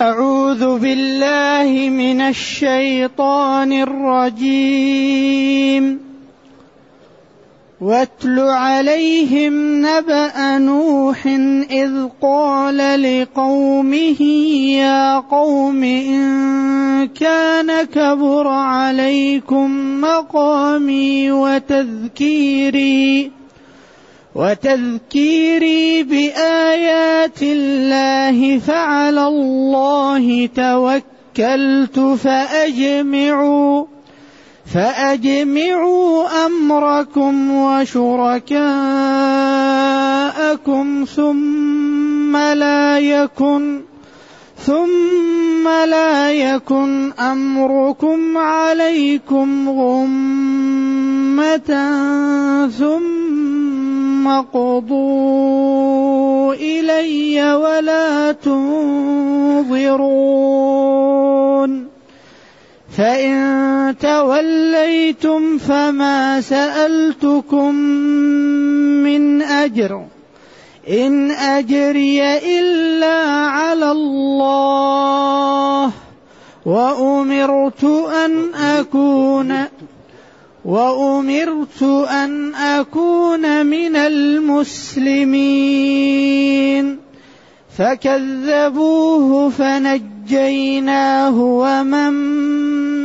أعوذ بالله من الشيطان الرجيم. واتل عليهم نبأ نوح إذ قال لقومه يا قوم إن كان كبر عليكم مقامي وتذكيري وتذكيري بآيات الله فعلى الله توكلت فأجمعوا فأجمعوا أمركم وشركاءكم ثم لا يكن ثم لا يكن أمركم عليكم غمة ثم قضوا إلي ولا تنظرون فإن توليتم فما سألتكم من أجر إن أجري إلا على الله وأمرت أن أكون وأمرت أن أكون من المسلمين. فكذبوه فنجيناه ومن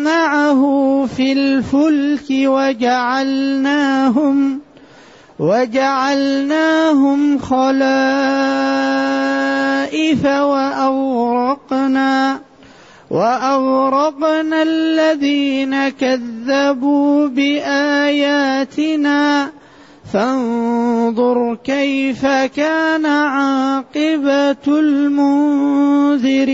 معه في الفلك وجعلناهم وجعلناهم خلائف وأغرقنا. وأغرقنا الذين كذبوا بآياتنا. فانظر كيف كان عاقبة المنذرين.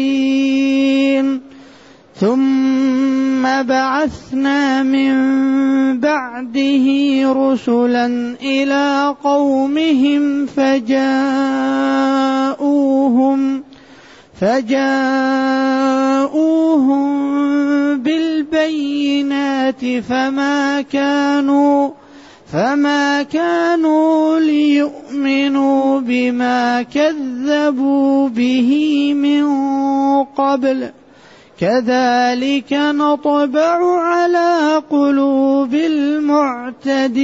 ثم بعثنا من بعده رسلا إلى قومهم فجاءوهم فجاءوهم بالبينات فما كانوا فما كانوا ليؤمنوا بما كذبوا به من قبل. كذلك نطبع على قلوب المعتدين.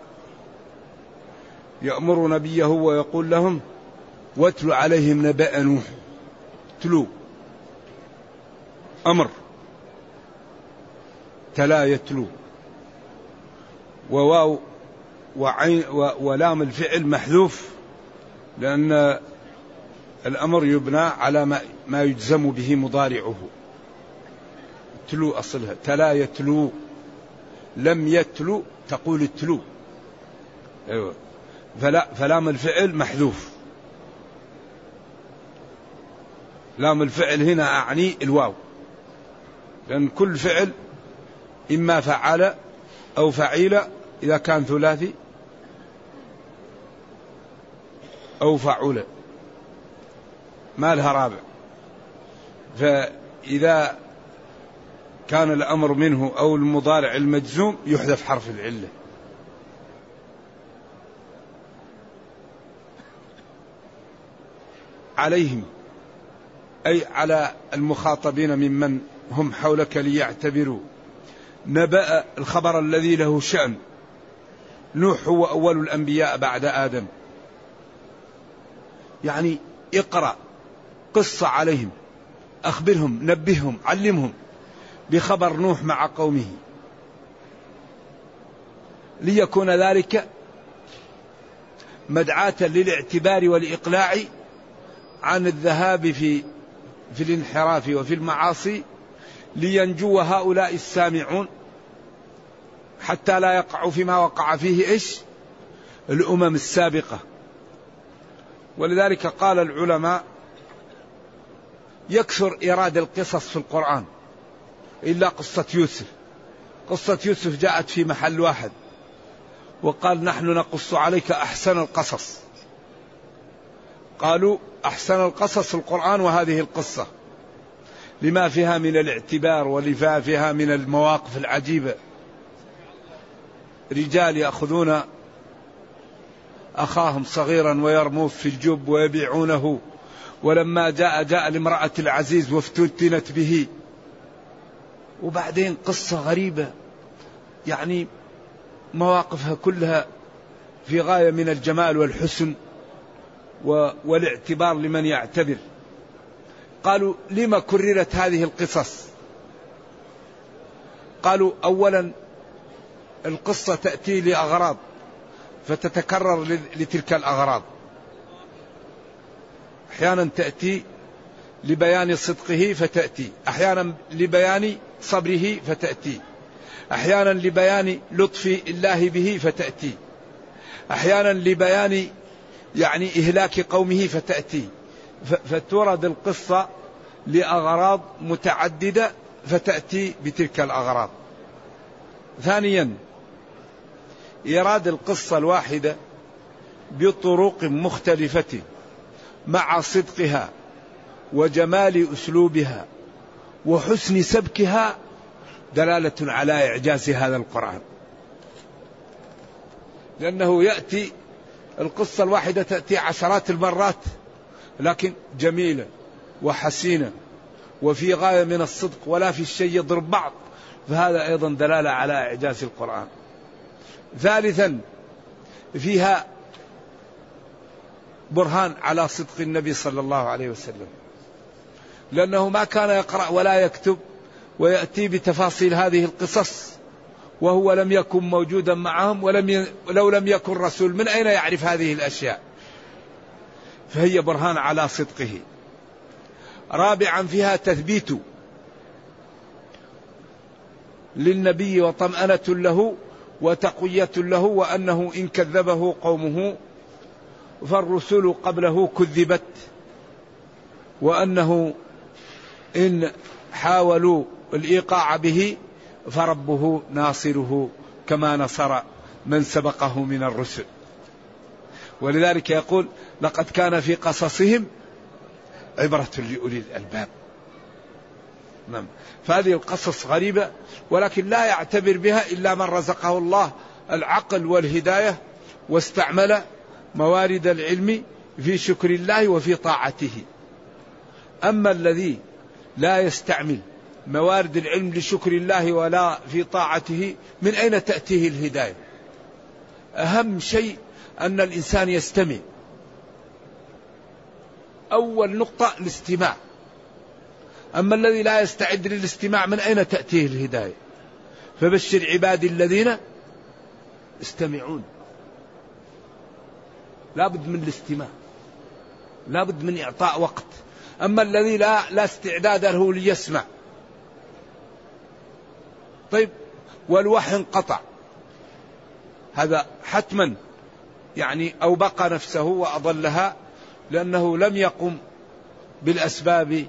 يأمر نبيه ويقول لهم واتل عليهم نبأ نوح. تلو. أمر. تلا يتلو. وواو وعين ولام الفعل محذوف لأن الأمر يبنى على ما, ما يجزم به مضارعه. تلو أصلها. تلا يتلو. لم يتلو تقول التلو أيوة. فلا فلام الفعل محذوف. لام الفعل هنا أعني الواو. لأن كل فعل إما فعل أو فعيل إذا كان ثلاثي أو فعل. ما لها رابع. فإذا كان الأمر منه أو المضارع المجزوم يحذف حرف العلة. عليهم أي على المخاطبين ممن هم حولك ليعتبروا. نبأ الخبر الذي له شأن. نوح هو أول الأنبياء بعد آدم. يعني اقرأ قصة عليهم أخبرهم نبههم علمهم بخبر نوح مع قومه. ليكون ذلك مدعاة للاعتبار والإقلاع عن الذهاب في في الانحراف وفي المعاصي لينجو هؤلاء السامعون حتى لا يقعوا فيما وقع فيه إيش؟ الأمم السابقة. ولذلك قال العلماء يكثر إيراد القصص في القرآن إلا قصة يوسف. قصة يوسف جاءت في محل واحد وقال نحن نقص عليك أحسن القصص. قالوا أحسن القصص القرآن وهذه القصة. لما فيها من الاعتبار ولما فيها من المواقف العجيبة. رجال يأخذون أخاهم صغيرا ويرموه في الجب ويبيعونه. ولما جاء جاء لامرأة العزيز وافتتنت به. وبعدين قصة غريبة. يعني مواقفها كلها في غاية من الجمال والحسن. والاعتبار لمن يعتبر. قالوا لما كررت هذه القصص؟ قالوا اولا القصة تأتي لأغراض فتتكرر لتلك الأغراض. أحيانا تأتي لبيان صدقه فتأتي. أحيانا لبيان صبره فتأتي. أحيانا لبيان لطف الله به فتأتي. أحيانا لبيان يعني إهلاك قومه فتأتي. فتورد القصة لأغراض متعددة فتأتي بتلك الأغراض. ثانيا إيراد القصة الواحدة بطرق مختلفة مع صدقها وجمال أسلوبها وحسن سبكها دلالة على إعجاز هذا القرآن. لأنه يأتي القصة الواحدة تأتي عشرات المرات لكن جميلة وحسينة وفي غاية من الصدق ولا في الشيء يضرب بعض. فهذا أيضا دلالة على إعجاز القرآن. ثالثا فيها برهان على صدق النبي صلى الله عليه وسلم. لأنه ما كان يقرأ ولا يكتب ويأتي بتفاصيل هذه القصص وهو لم يكن موجودا معهم ولم ي... لو لم يكن رسول من أين يعرف هذه الأشياء؟ فهي برهان على صدقه. رابعا فيها تثبيت للنبي وطمأنة له وتقوية له وأنه إن كذبه قومه فالرسل قبله كذبت وأنه إن حاولوا الإيقاع به فربه ناصره كما نصر من سبقه من الرسل. ولذلك يقول لقد كان في قصصهم عبرة لأولي الألباب. نعم. فهذه القصص غريبة ولكن لا يعتبر بها إلا من رزقه الله العقل والهداية واستعمل موارد العلم في شكر الله وفي طاعته. أما الذي لا يستعمل موارد العلم لشكر الله ولا في طاعته من أين تأتيه الهداية؟ أهم شيء أن الإنسان يستمع. أول نقطة الاستماع. أما الذي لا يستعد للاستماع من أين تأتيه الهداية؟ فبشر عبادي الذين يستمعون. لابد من الاستماع. لابد من إعطاء وقت. أما الذي لا لا استعداد له ليسمع طيب والوحي انقطع. هذا حتما يعني أوبق نفسه وأضلها لأنه لم يقم بالأسباب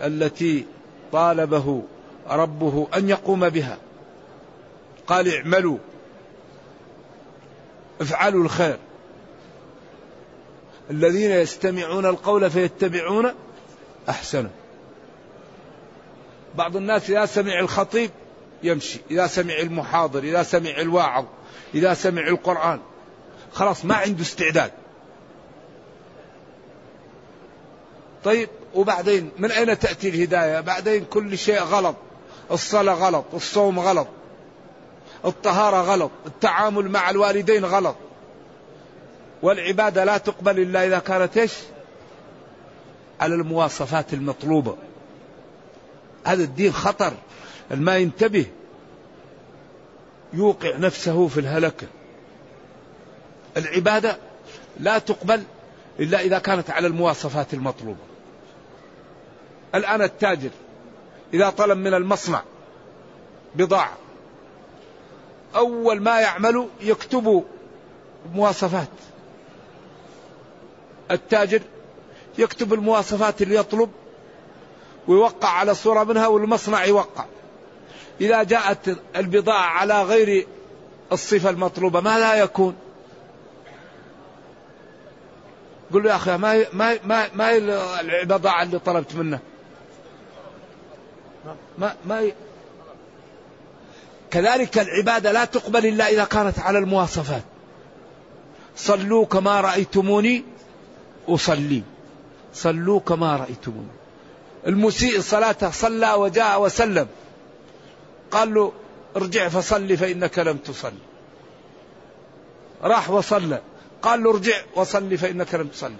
التي طالبه ربه أن يقوم بها. قال اعملوا افعلوا الخير. الذين يستمعون القول فيتبعون أحسنه. بعض الناس إذا سمع الخطيب يمشي. إذا سمع المحاضر إذا سمع الواعظ إذا سمع القرآن. خلاص ما عنده استعداد. طيب وبعدين من أين تأتي الهداية؟ بعدين كل شيء غلط. الصلاة غلط الصوم غلط. الطهارة غلط. التعامل مع الوالدين غلط. والعبادة لا تقبل إلا إذا كانت إيش؟ على المواصفات المطلوبة. هذا الدين خطر. ما ينتبه يوقع نفسه في الهلكة العبادة لا تقبل إلا إذا كانت على المواصفات المطلوبة. الآن التاجر إذا طلب من المصنع بضاعة أول ما يعمل يكتب مواصفات. التاجر يكتب المواصفات اللي يطلب ويوقع على صورة منها والمصنع يوقع. إذا جاءت البضاعة على غير الصفة المطلوبة ماذا يكون. قل له يا أخي ما ما ما, ما البضاعة اللي طلبت منه. ما ما كذلك العبادة لا تقبل إلا إذا كانت على المواصفات. صلوا كما رأيتموني أصلي. صلوا كما رأيتموني. المسيء صلاته صلى وجاء وسلم. قال له ارجع فصلي فإنك لم تصلي راح وصلى. قال له ارجع وصلي فإنك لم تصلي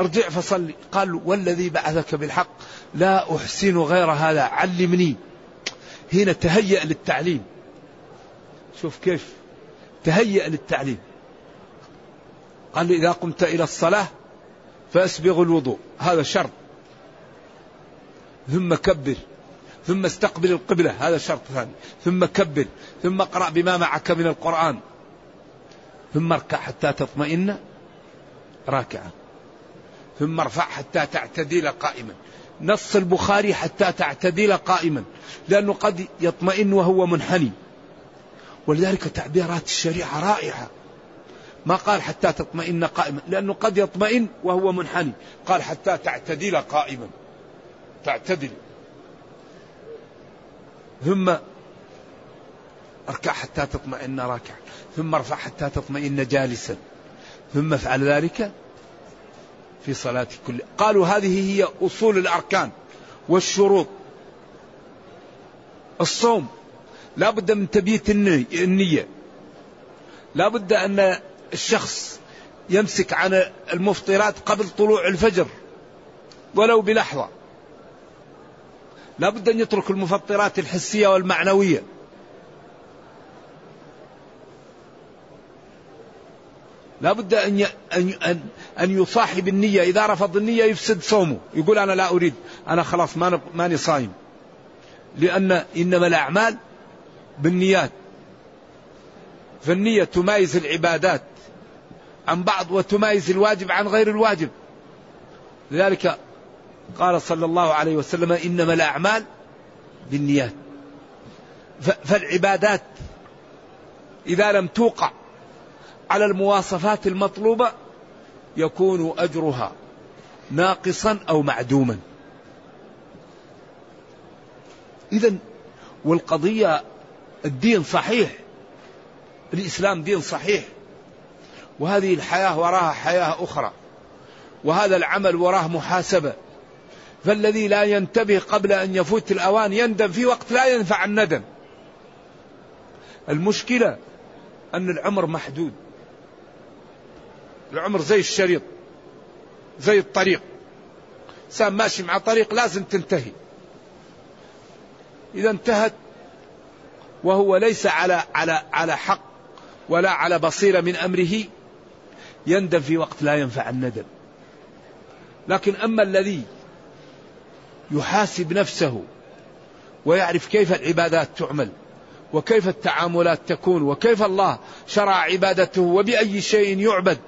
ارجع فصلي. قال له والذي بعثك بالحق لا أحسن غير هذا علمني. هنا تهيأ للتعليم. شوف كيف. تهيأ للتعليم. قال له إذا قمت إلى الصلاة فأسبغ الوضوء. هذا شرط ثم كبر. ثم استقبل القبلة هذا شرط ثاني ثم كبر ثم اقرأ بما معك من القرآن. ثم اركع حتى تطمئن راكعا. ثم ارفع حتى تعتدل قائما. نص البخاري حتى تعتدل قائما. لأنه قد يطمئن وهو منحني. ولذلك تعبيرات الشريعة رائعة. ما قال حتى تطمئن قائما. لأنه قد يطمئن وهو منحني. قال حتى تعتدل قائما. تعتدل. ثم اركع حتى تطمئن راكعا. ثم ارفع حتى تطمئن جالسا. ثم افعل ذلك في صلاة كل. قالوا هذه هي أصول الأركان والشروط. الصوم. لا بد من تبييت النية. لا بد أن الشخص يمسك عن المفطرات قبل طلوع الفجر. ولو بلحظة. لا بد أن يترك المفطرات الحسية والمعنوية. لا بد أن أن أن يصاحب النية. إذا رفض النية يفسد صومه. يقول أنا لا أريد. أنا خلاص ما ماني صايم. لأن إنما الأعمال بالنيات. فالنية تمايز العبادات عن بعض وتمايز الواجب عن غير الواجب. لذلك قال صلى الله عليه وسلم إنما الأعمال بالنيات. فالعبادات إذا لم توقع على المواصفات المطلوبة يكون أجرها ناقصا أو معدوما. إذا والقضية الدين صحيح الإسلام دين صحيح وهذه الحياة وراها حياة أخرى وهذا العمل وراه محاسبة فالذي لا ينتبه قبل أن يفوت الأوان يندم في وقت لا ينفع الندم. المشكلة أن العمر محدود. العمر زي الشريط زي الطريق. إنسان ماشي مع طريق لازم تنتهي. إذا انتهت وهو ليس على على على حق ولا على بصيرة من أمره يندم في وقت لا ينفع الندم. لكن أما الذي يحاسب نفسه ويعرف كيف العبادات تعمل وكيف التعاملات تكون وكيف الله شرع عبادته وبأي شيء يعبد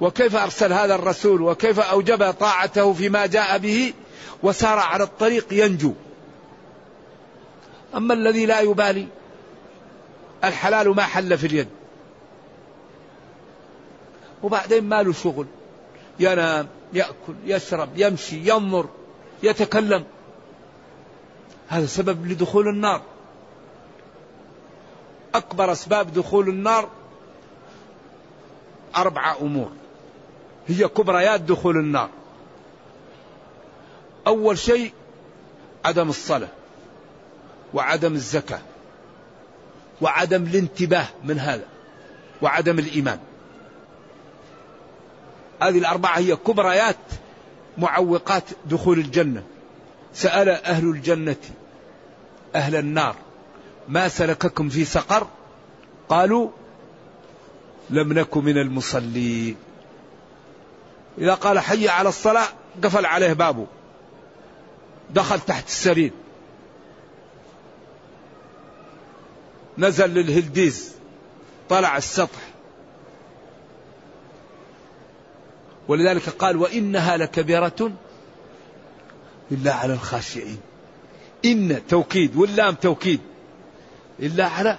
وكيف أرسل هذا الرسول وكيف أوجب طاعته فيما جاء به وسار على الطريق ينجو. أما الذي لا يبالي الحلال ما حل في اليد. وبعدين ما له شغل. ينام يأكل يشرب يمشي ينظر. يتكلم. هذا سبب لدخول النار. أكبر أسباب دخول النار أربعة أمور. هي كبريات دخول النار. أول شيء عدم الصلاة وعدم الزكاة وعدم الانتباه من هذا وعدم الإيمان. هذه الأربعة هي كبريات معوقات دخول الجنة. سأل أهل الجنة أهل النار ما سلككم في سقر؟ قالوا لم نك من المصلين. إذا قال حي على الصلاة قفل عليه بابه. دخل تحت السرير. نزل للهلديز. طلع السطح. ولذلك قال وإنها لكبيرة إلا على الخاشعين. إن توكيد واللام توكيد إلا على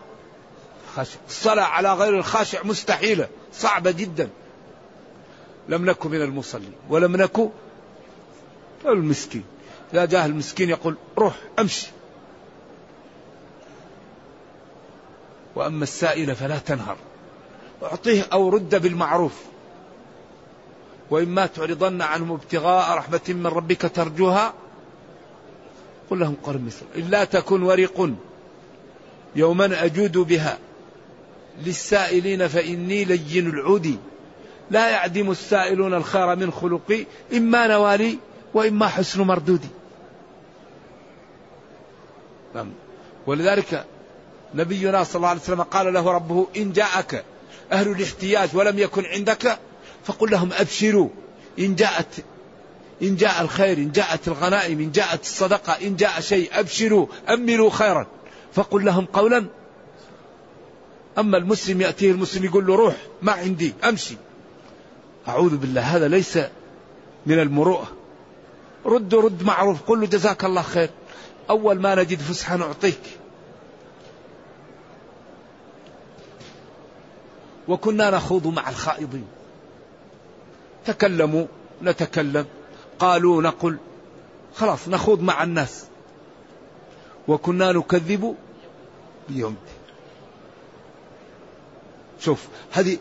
خاشع. الصلاة على غير الخاشع مستحيلة صعبة جدا. لم نكن من المصلين ولم نكن المسكين. إذا جاء المسكين يقول روح أمشي. وأما السائل فلا تنهر. أعطيه أو رد بالمعروف. وإما تعرضن عنهم ابتغاء رحمة من ربك ترجوها؟ قل لهم قرن مثل إلا تكن ورق يوما أجود بها للسائلين فإني لين العود. لا يعدم السائلون الخير من خلقي إما نوالي وإما حسن مردودي نعم. ولذلك نبينا صلى الله عليه وسلم قال له ربه إن جاءك أهل الاحتياج ولم يكن عندك فقل لهم أبشروا. إن جاءت إن جاء الخير إن جاءت الغنائم إن جاءت الصدقة إن جاء شيء أبشروا أملوا خيرا. فقل لهم قولا. أما المسلم يأتيه المسلم يقول له روح ما عندي أمشي. أعوذ بالله هذا ليس من المروءة. رد رد معروف قل له جزاك الله خير. أول ما نجد فسحة نعطيك. وكنا نخوض مع الخائضين. تكلموا نتكلم. قالوا نقل خلاص نخوض مع الناس. وكنا نكذب بيوم شوف هذه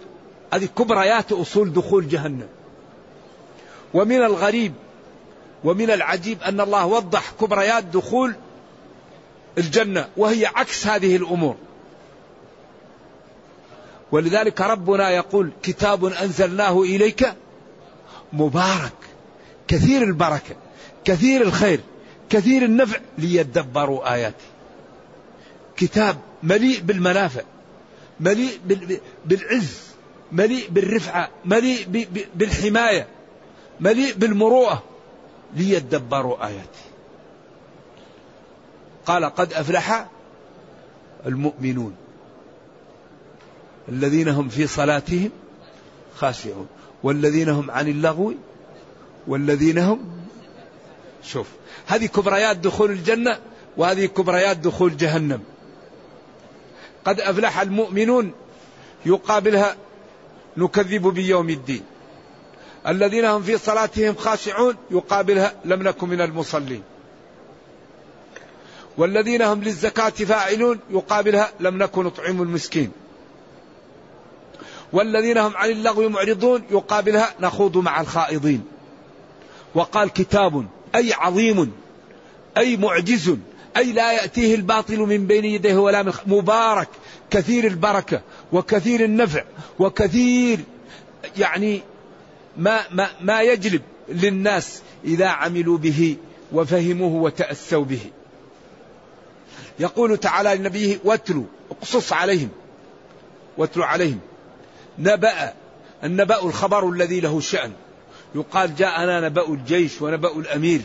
هذه كبريات أصول دخول جهنم. ومن الغريب ومن العجيب أن الله وضح كبريات دخول الجنة وهي عكس هذه الأمور. ولذلك ربنا يقول كتاب أنزلناه إليك مبارك. كثير البركة كثير الخير كثير النفع ليدبروا آياته كتاب مليء بالمنافع مليء بالعز مليء بالرفعة مليء بالحماية مليء بالمروءة ليدبروا آياته قال قد أفلح المؤمنون الذين هم في صلاتهم خاشعون. والذين هم عن اللغو والذين هم شوف هذه كبريات دخول الجنة وهذه كبريات دخول جهنم. قد أفلح المؤمنون يقابلها نكذب بيوم الدين. الذين هم في صلاتهم خاشعون يقابلها لم نكن من المصلين. والذين هم للزكاة فاعلون يقابلها لم نكن نطعم المسكين. والذين هم عن اللغو معرضون يقابلها نخوض مع الخائضين. وقال كتاب أي عظيم أي معجز أي لا يأتيه الباطل من بين يديه ولا من مبارك كثير البركة وكثير النفع وكثير يعني ما, ما, ما يجلب للناس إذا عملوا به وفهموه وتأسوا به. يقول تعالى لنبيه واتلوا اقصص عليهم واتلوا عليهم. نبأ النبأ الخبر الذي له شأن. يقال جاءنا نبأ الجيش ونبأ الأمير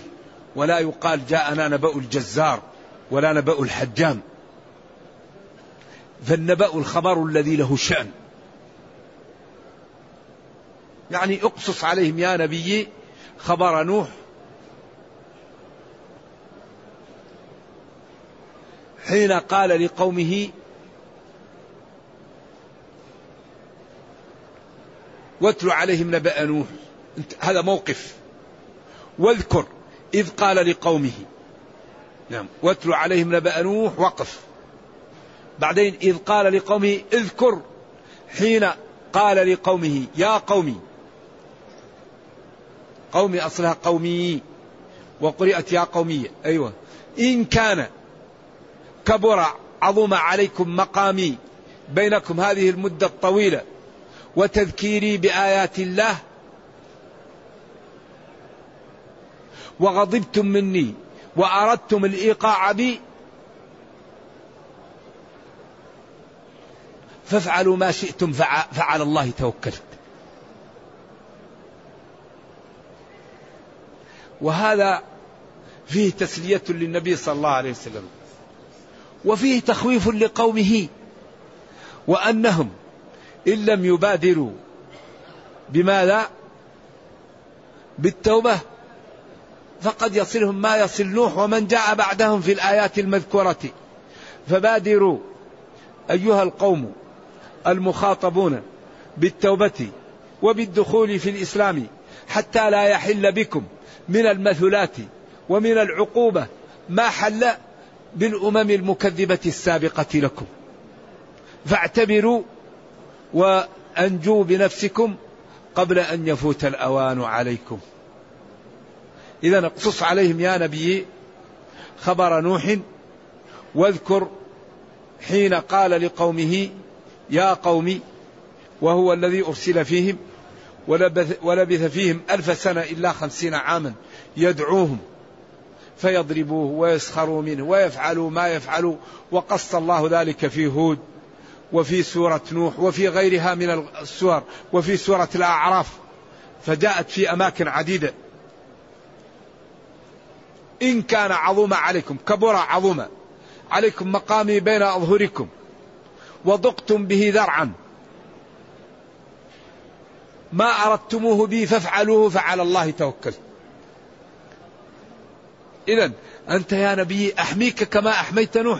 ولا يقال جاءنا نبأ الجزار ولا نبأ الحجام. فالنبأ الخبر الذي له شأن. يعني اقصص عليهم يا نبي خبر نوح. حين قال لقومه واتل عليهم نبأ نوح. هذا موقف. واذكر إذ قال لقومه. نعم. واتل عليهم نبأ نوح. وقف. بعدين إذ قال لقومه اذكر حين قال لقومه يا قومي. قومي أصلها قومي. وقرئت يا قومي. أيوة. إن كان كبر عظم عليكم مقامي بينكم هذه المدة الطويلة وتذكيري بآيات الله. وغضبتم مني وأردتم الإيقاع بي. فافعلوا ما شئتم فعلى الله توكلت. وهذا فيه تسلية للنبي صلى الله عليه وسلم. وفيه تخويف لقومه. وأنهم إن لم يبادروا بماذا؟ بالتوبة. فقد يصلهم ما يصل نوح ومن جاء بعدهم في الآيات المذكورة. فبادروا أيها القوم المخاطبون بالتوبة وبالدخول في الإسلام حتى لا يحل بكم من المثلات ومن العقوبة ما حل بالأمم المكذبة السابقة لكم. فاعتبروا وأنجوا بنفسكم قبل أن يفوت الأوان عليكم. إذا اقصص عليهم يا نبي خبر نوح واذكر حين قال لقومه يا قوم وهو الذي أرسل فيهم ولبث, ولبث فيهم ألف سنة إلا خمسين عاما يدعوهم فيضربوه ويسخروا منه ويفعلوا ما يفعلوا وقص الله ذلك في هود. وفي سورة نوح وفي غيرها من السور وفي سورة الأعراف فجاءت في أماكن عديدة. إن كان عظوما عليكم كبر عظوما عليكم مقامي بين أظهركم وضقتم به ذرعا. ما أردتموه بي فافعلوه فعلى الله توكلت إذا أنت يا نبي أحميك كما أحميت نوح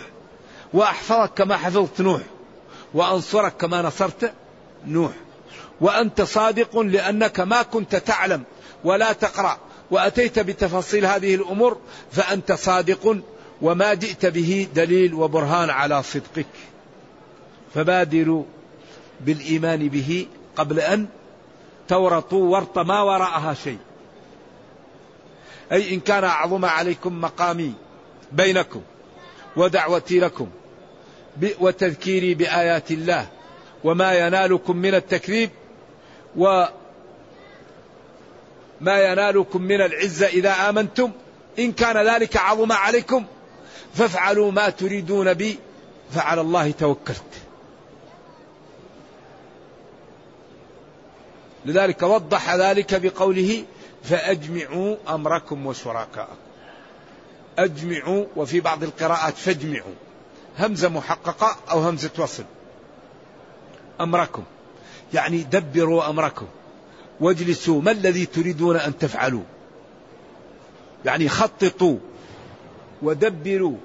وأحفظك كما حفظت نوح. وأنصرك كما نصرت نوح. وأنت صادق لأنك ما كنت تعلم ولا تقرأ وأتيت بتفاصيل هذه الأمور فأنت صادق وما جئت به دليل وبرهان على صدقك. فبادروا بالإيمان به قبل أن تورطوا ورط ما وراءها شيء. أي إن كان أعظم عليكم مقامي بينكم ودعوتي لكم وتذكيري بآيات الله وما ينالكم من التكذيب وما ينالكم من العزة إذا آمنتم. إن كان ذلك عظم عليكم فافعلوا ما تريدون بي. فعلى الله توكلت. لذلك وضح ذلك بقوله فأجمعوا أمركم وشركاءكم. أجمعوا وفي بعض القراءات فاجمعوا. همزة محققة أو همزة وصل. أمركم. يعني دبروا أمركم. واجلسوا. ما الذي تريدون أن تفعلوا؟ يعني خططوا. ودبروا.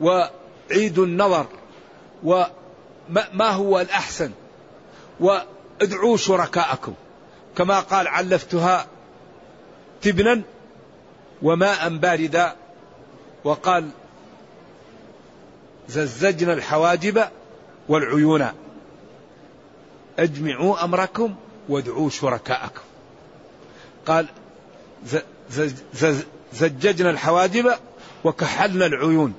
وعيدوا النظر. وما هو الأحسن؟ وادعوا شركاءكم. كما قال علفتها تبنا وماء باردا. وقال ززجنا الحواجب والعيون. اجمعوا أمركم وادعوا شركاءكم. قال زججنا الحواجب وكحلنا العيون.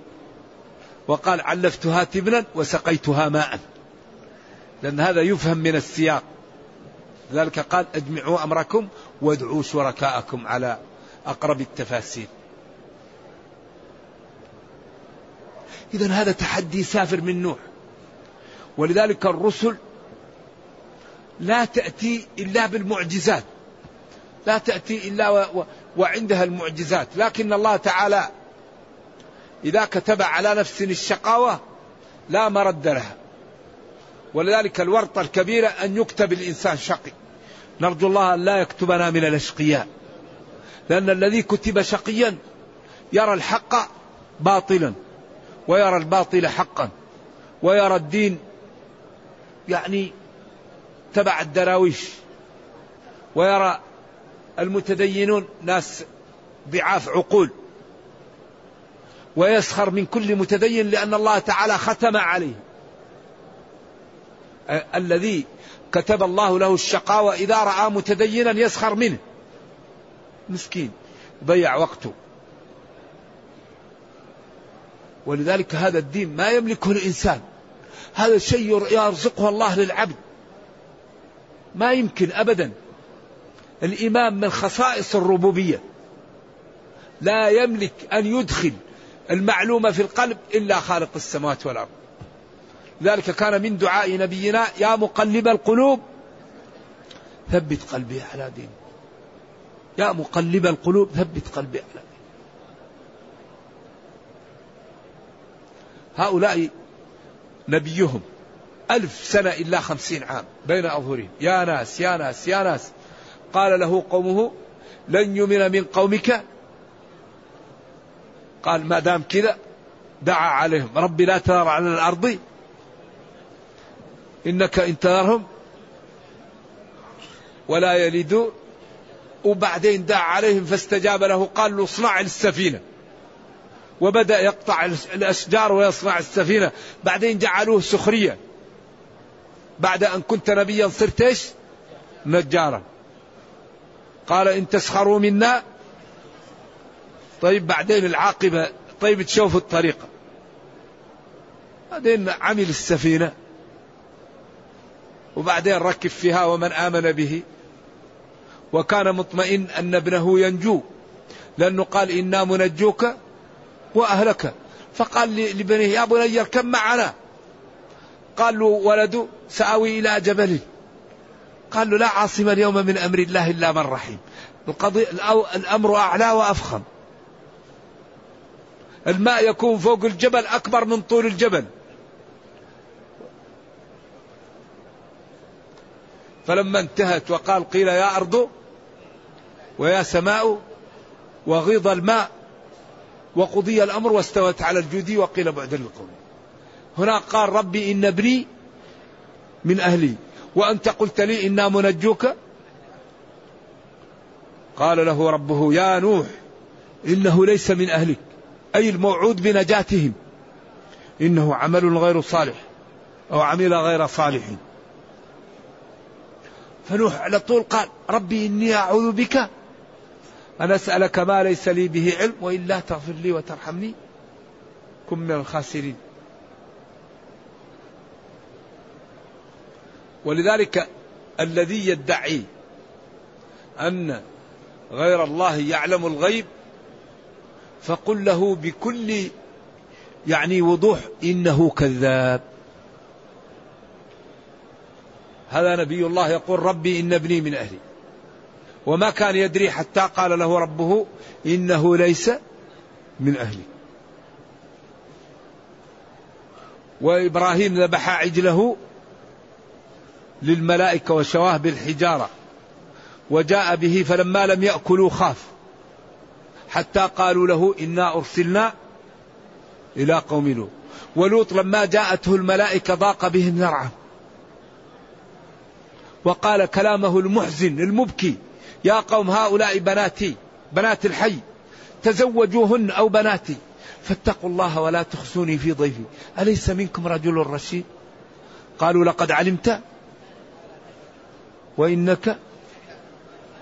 وقال علفتها تبنا وسقيتها ماء. لأن هذا يفهم من السياق. لذلك قال اجمعوا أمركم وادعوا شركاءكم على أقرب التفاسير. إذا هذا تحدي سافر من نوح. ولذلك الرسل لا تأتي إلا بالمعجزات. لا تأتي إلا و... وعندها المعجزات. لكن الله تعالى إذا كتب على نفس الشقاوة لا مرد لها. ولذلك الورطة الكبيرة أن يكتب الإنسان شقي. نرجو الله أن لا يكتبنا من الأشقياء. لأن الذي كتب شقيا يرى الحق باطلا. ويرى الباطل حقا ويرى الدين يعني تبع الدراويش ويرى المتدينون ناس ضعاف عقول ويسخر من كل متدين لأن الله تعالى ختم عليه. الذي كتب الله له الشقاوة إذا رأى متدينا يسخر منه. مسكين ضيع وقته. ولذلك هذا الدين ما يملكه الإنسان. هذا الشيء يرزقه الله للعبد. ما يمكن أبدا. الإمام من خصائص الربوبية. لا يملك أن يدخل المعلومة في القلب إلا خالق السماوات والأرض. ذلك كان من دعاء نبينا يا مقلب القلوب ثبت قلبي على دين يا مقلب القلوب ثبت قلبي على دين هؤلاء نبيهم. ألف سنة إلا خمسين عام بين أظهرهم. يا ناس يا ناس يا ناس. قال له قومه لن يؤمن من قومك. قال ما دام كذا دعا عليهم. ربي لا تذر على الأرض. إنك إن تذرهم ولا يلدوا وبعدين دعا عليهم فاستجاب له قال له اصنع السفينة وبدأ يقطع الأشجار ويصنع السفينة. بعدين جعلوه سخرية. بعد أن كنت نبيا صرت إيش؟ نجارا. قال إن تسخروا منا. طيب بعدين العاقبة. طيب تشوفوا الطريقة بعدين عمل السفينة. وبعدين ركب فيها ومن آمن به. وكان مطمئن أن ابنه ينجو. لأنه قال إنا منجوك. وأهلك. فقال لبنيه يا بني اركب معنا. قال له ولده سآوي إلى جبل. قال له لا عاصم اليوم من أمر الله إلا من رحيم. القضية الأمر أعلى وأفخم. الماء يكون فوق الجبل أكبر من طول الجبل. فلما انتهت وقال قيل يا أرض ويا سماء وغيض الماء. وقضي الأمر واستوت على الجودي وقيل بعد للقوم هنا قال ربي إن ابني من أهلي. وأنت قلت لي إنا منجوك. قال له ربه يا نوح إنه ليس من أهلك. أي الموعود بنجاتهم. إنه عمل غير صالح أو عمل غير صالح. فنوح على طول قال ربي إني أعوذ بك أن أسألك ما ليس لي به علم وإلا تغفر لي وترحمني كن من الخاسرين. ولذلك الذي يدعي أن غير الله يعلم الغيب فقل له بكل يعني وضوح إنه كذاب. هذا نبي الله يقول ربي إن ابني من أهلي. وما كان يدري حتى قال له ربه إنه ليس من أهلي. وإبراهيم ذبح عجله للملائكة وشواه بالحجارة وجاء به فلما لم يأكلوا خاف حتى قالوا له إنا أرسلنا إلى قوم لوط. ولوط لما جاءته الملائكة ضاق بهم ذرعا وقال كلامه المحزن المبكي يا قوم هؤلاء بناتي بنات الحي تزوجوهن أو بناتي. فاتقوا الله ولا تخسوني في ضيفي. أليس منكم رجل رشيد؟ قالوا لقد علمت وإنك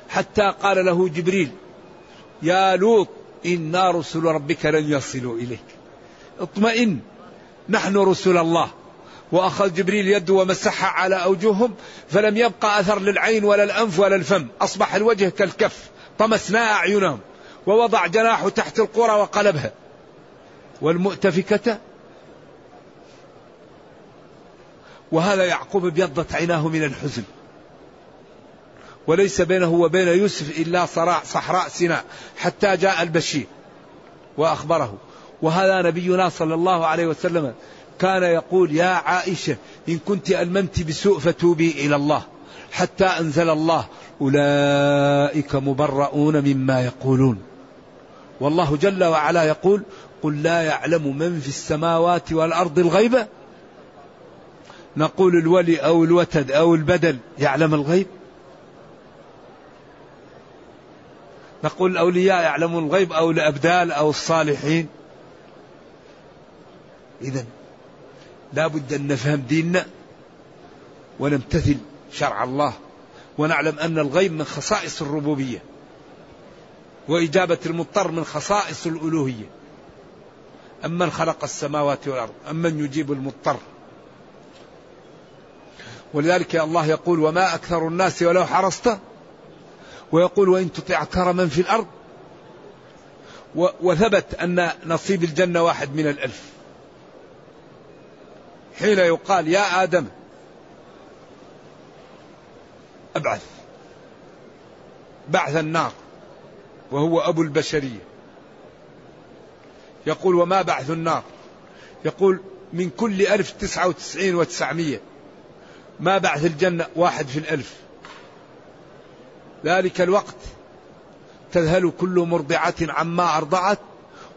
حتى قال له جبريل يا لوط إنا رسل ربك لن يصلوا إليك. اطمئن نحن رسل الله. وأخذ جبريل يده ومسحها على أوجههم فلم يبقى أثر للعين ولا الأنف ولا الفم. أصبح الوجه كالكف طمسنا أعينهم ووضع جناحه تحت القرى وقلبها والمؤتفكة؟ وهذا يعقوب ابيضت عيناه من الحزن. وليس بينه وبين يوسف إلا صراع صحراء سيناء حتى جاء البشير وأخبره. وهذا نبينا صلى الله عليه وسلم كان يقول يا عائشة إن كنت ألممت بسوء فتوبي إلى الله حتى أنزل الله أولئك مبرؤون مما يقولون. والله جل وعلا يقول قل لا يعلم من في السماوات والأرض الغيب. نقول الولي أو الوتد أو البدل يعلم الغيب. نقول الأولياء يعلمون الغيب أو الأبدال أو الصالحين. إذا لا بد أن نفهم ديننا ونمتثل شرع الله ونعلم أن الغيب من خصائص الربوبية وإجابة المضطر من خصائص الألوهية. أمن خلق السماوات والأرض؟ أمن يجيب المضطر؟ ولذلك الله يقول وما أكثر الناس ولو حرصت ويقول وإن تطع أكثر من في الأرض وثبت أن نصيب الجنة واحد من الألف. حين يقال يا آدم أبعث. بعث النار وهو أبو البشرية. يقول وما بعث النار؟ يقول من كل ألف تسعة وتسعين وتسعمية. ما بعث الجنة؟ واحد في الألف. ذلك الوقت تذهل كل مرضعة عما أرضعت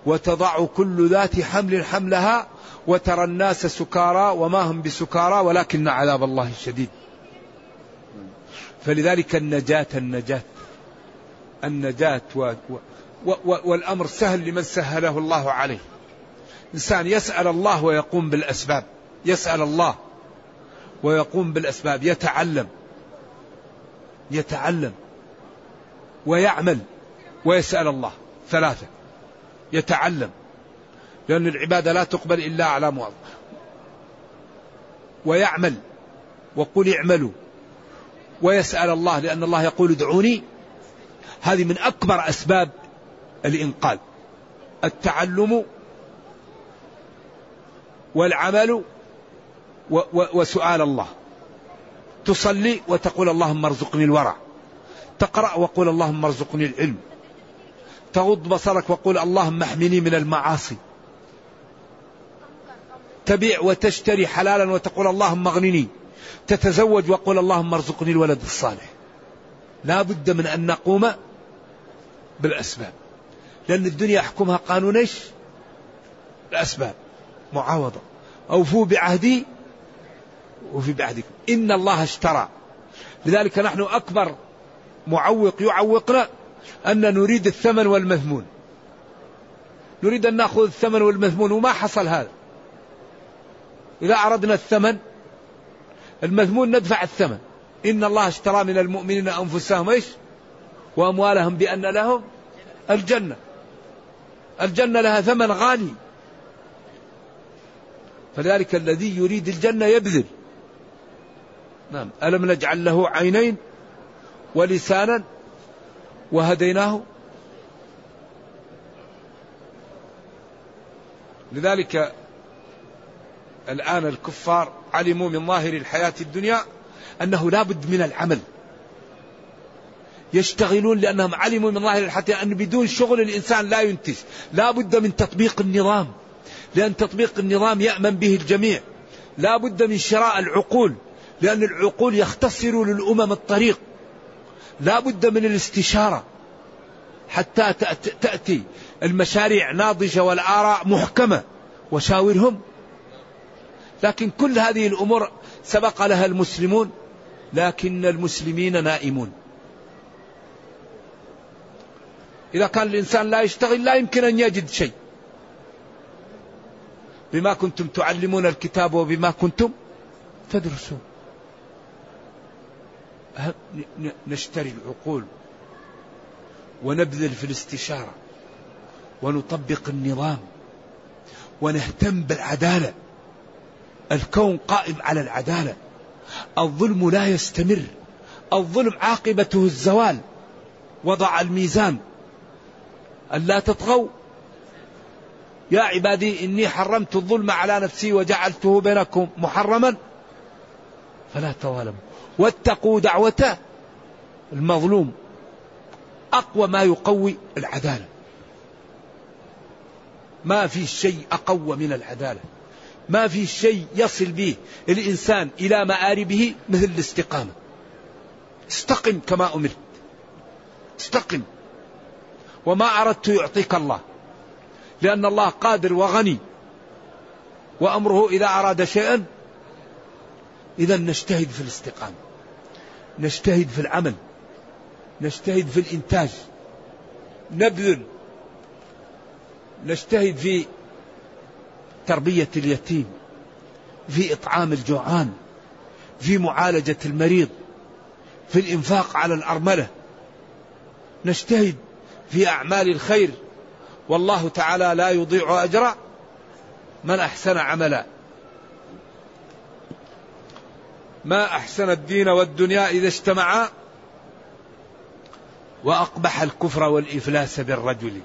وتضع كل ذات حمل حملها وترى الناس سكارى وما هم بسكارى ولكن عذاب الله شديد. فلذلك النجاة النجاة. النجاة و و و والأمر سهل لمن سهله الله عليه. إنسان يسأل الله ويقوم بالأسباب. يسأل الله ويقوم بالأسباب. يتعلم. يتعلم. ويعمل. ويسأل الله. ثلاثة. يتعلم. لأن العبادة لا تقبل إلا على موظف. ويعمل. وقل اعملوا. ويسأل الله لأن الله يقول ادعوني. هذه من أكبر أسباب الإنقاذ. التعلم والعمل وسؤال الله. تصلي وتقول اللهم ارزقني الورع. تقرأ وقول اللهم ارزقني العلم. تغض بصرك وقول اللهم احمني من المعاصي. تبيع وتشتري حلالا وتقول اللهم اغنني. تتزوج وقول اللهم ارزقني الولد الصالح. لا بد من أن نقوم بالأسباب. لأن الدنيا يحكمها قانون إيش؟ الأسباب. معاوضة. أوفوا بعهدي وفي بعهدكم إن الله اشترى. لذلك نحن أكبر معوق يعوقنا أن نريد الثمن والمثمون نريد أن نأخذ الثمن والمثمون وما حصل هذا؟ إذا أردنا الثمن المثمون ندفع الثمن. إن الله اشترى من المؤمنين أنفسهم إيش؟ وأموالهم بأن لهم الجنة. الجنة لها ثمن غالي. فذلك الذي يريد الجنة يبذل. نعم. ألم نجعل له عينين ولسانا وهديناه؟ لذلك الآن الكفار علموا من ظاهر الحياة الدنيا أنه لا بد من العمل. يشتغلون لأنهم علموا من ظاهر الحياة أن بدون شغل الإنسان لا ينتج. لا بد من تطبيق النظام. لأن تطبيق النظام يأمن به الجميع. لا بد من شراء العقول. لأن العقول يختصر للأمم الطريق. لا بد من الاستشارة. حتى تأتي المشاريع ناضجة والآراء محكمة. وشاورهم. لكن كل هذه الأمور سبق لها المسلمون لكن المسلمين نائمون. إذا كان الإنسان لا يشتغل لا يمكن أن يجد شيء. بما كنتم تعلمون الكتاب وبما كنتم تدرسون. نشتري العقول ونبذل في الاستشارة ونطبق النظام ونهتم بالعدالة. الكون قائم على العدالة. الظلم لا يستمر. الظلم عاقبته الزوال. وضع الميزان. ألا تطغوا. يا عبادي إني حرمت الظلم على نفسي وجعلته بينكم محرما. فلا تظالموا. واتقوا دعوة المظلوم. أقوى ما يقوي العدالة. ما في شيء أقوى من العدالة. ما في شيء يصل به الإنسان إلى مآربه مثل الاستقامة. استقم كما أمرت. استقم. وما أردت يعطيك الله. لأن الله قادر وغني. وأمره إذا أراد شيئا إذا نجتهد في الاستقامة. نجتهد في العمل. نجتهد في الإنتاج. نبذل. نجتهد في تربية اليتيم في إطعام الجوعان في معالجة المريض في الإنفاق على الأرملة. نجتهد في أعمال الخير. والله تعالى لا يضيع أجر من أحسن عملا. ما أحسن الدين والدنيا إذا اجتمعا؟ وأقبح الكفر والإفلاس بالرجل.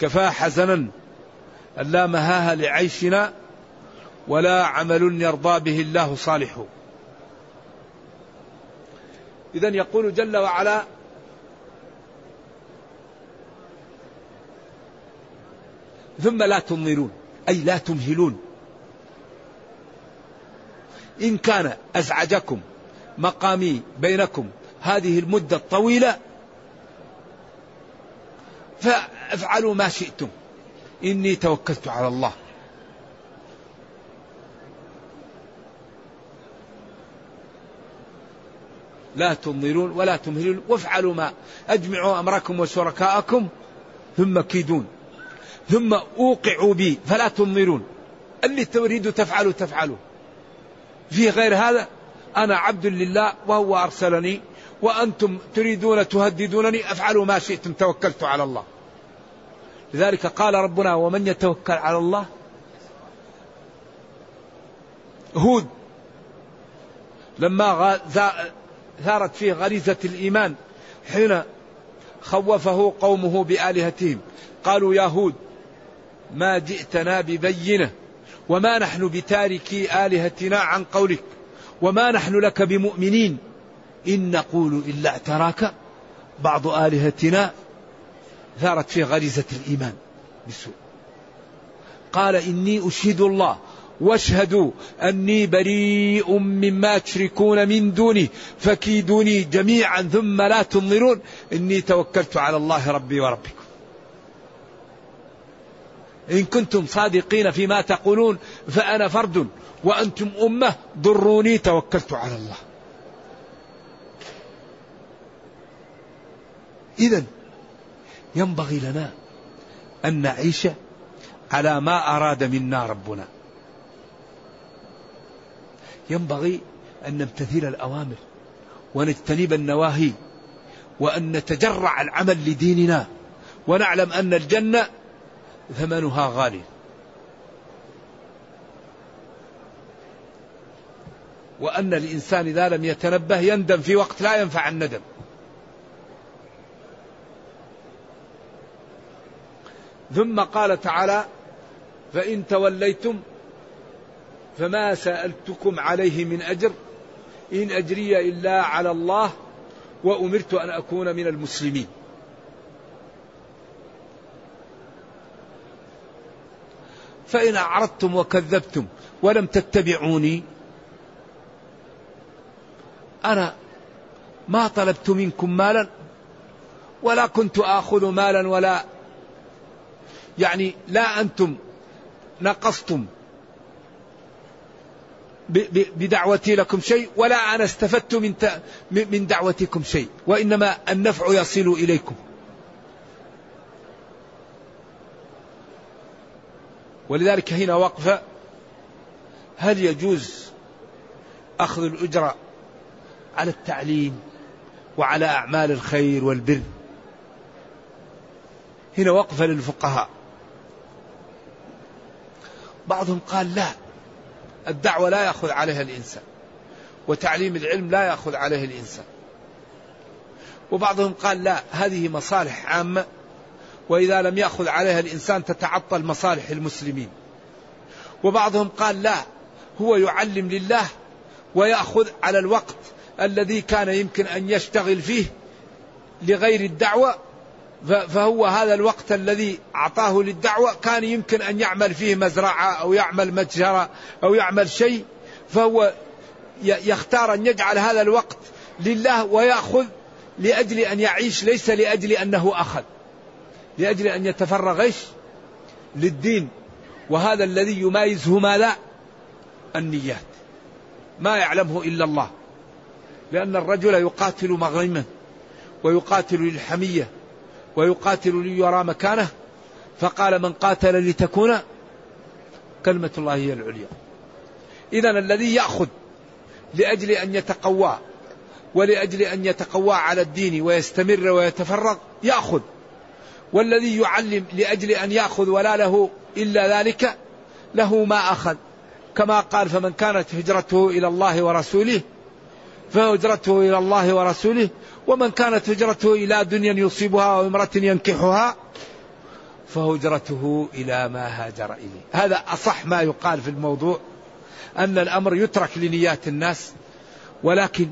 كفى حزنا أن لا مهاها لعيشنا ولا عمل يرضى به الله صالح. إذا يقول جل وعلا ثم لا تنظرون أي لا تمهلون. إن كان أزعجكم مقامي بينكم هذه المدة الطويلة فافعلوا ما شئتم. إني توكلت على الله. لا تنظرون ولا تمهلون وافعلوا ما أجمعوا أمركم وشركاءكم ثم كيدون ثم أوقعوا بي فلا تنظرون. اللي تريد تفعلوا تفعلوا. في غير هذا أنا عبد لله وهو أرسلني وأنتم تريدون تهددونني أفعلوا ما شئتم توكلت على الله. لذلك قال ربنا ومن يتوكل على الله؟ هود. لما ثارت فيه غريزة الإيمان حين خوفه قومه بآلهتهم قالوا يا هود ما جئتنا ببينة وما نحن بتاركي آلهتنا عن قولك وما نحن لك بمؤمنين إن نقول إلا اعتراك بعض آلهتنا ثارت فيه غريزة الإيمان بسوء قال إني أشهد الله واشهدوا أني بريء مما تشركون من دونه فكيدوني جميعا ثم لا تنظرون إني توكلت على الله ربي وربكم. إن كنتم صادقين فيما تقولون فأنا فرد وأنتم أمة ضروني توكلت على الله. إذا ينبغي لنا أن نعيش على ما أراد منا ربنا. ينبغي أن نمتثل الأوامر ونجتنب النواهي وأن نتجرع العمل لديننا ونعلم أن الجنة ثمنها غالي. وأن الإنسان إذا لم يتنبه يندم في وقت لا ينفع الندم. ثم قال تعالى فإن توليتم فما سألتكم عليه من أجر إن أجري إلا على الله وأمرت أن أكون من المسلمين. فإن أعرضتم وكذبتم ولم تتبعوني أنا ما طلبت منكم مالا ولا كنت آخذ مالا ولا يعني لا أنتم نقصتم بدعوتي لكم شيء ولا أنا استفدت من من دعوتكم شيء وإنما النفع يصل إليكم. ولذلك هنا وقفة. هل يجوز أخذ الأجرة على التعليم وعلى أعمال الخير والبر؟ هنا وقفة للفقهاء. بعضهم قال لا الدعوة لا يأخذ عليها الإنسان وتعليم العلم لا يأخذ عليه الإنسان. وبعضهم قال لا هذه مصالح عامة وإذا لم يأخذ عليها الإنسان تتعطل مصالح المسلمين. وبعضهم قال لا هو يعلم لله ويأخذ على الوقت الذي كان يمكن أن يشتغل فيه لغير الدعوة فهو هذا الوقت الذي أعطاه للدعوة كان يمكن أن يعمل فيه مزرعة أو يعمل متجرة أو يعمل شيء فهو يختار أن يجعل هذا الوقت لله ويأخذ لأجل أن يعيش ليس لأجل أنه أخذ لأجل أن يتفرغ إيش للدين وهذا الذي يمايزه ما لا النيات. ما يعلمه إلا الله لأن الرجل يقاتل مغرما ويقاتل للحمية ويقاتل ليرى مكانه فقال من قاتل لتكون كلمة الله هي العليا. إذا الذي يأخذ لأجل أن يتقوى ولأجل أن يتقوى على الدين ويستمر ويتفرغ يأخذ. والذي يعلم لأجل أن يأخذ ولا له إلا ذلك له ما أخذ. كما قال فمن كانت هجرته إلى الله ورسوله فهجرته إلى الله ورسوله ومن كانت هجرته إلى دنيا يصيبها أو امرأة ينكحها فهجرته إلى ما هاجر إليه. هذا أصح ما يقال في الموضوع أن الأمر يترك لنيات الناس ولكن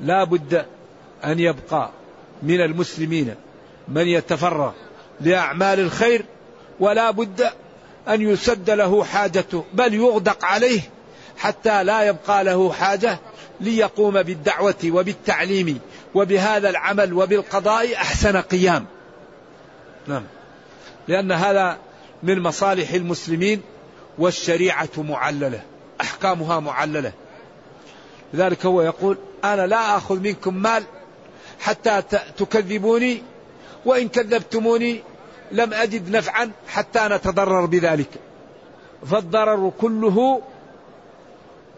لا بد أن يبقى من المسلمين من يتفرغ لأعمال الخير ولا بد أن يسد له حاجته بل يغدق عليه حتى لا يبقى له حاجة ليقوم بالدعوة وبالتعليم وبهذا العمل وبالقضاء أحسن قيام. نعم. لأن هذا من مصالح المسلمين والشريعة معللة أحكامها معللة. لذلك هو يقول أنا لا أخذ منكم مال حتى تكذبوني وإن كذبتموني لم أجد نفعا حتى نتضرر بذلك. فالضرر كله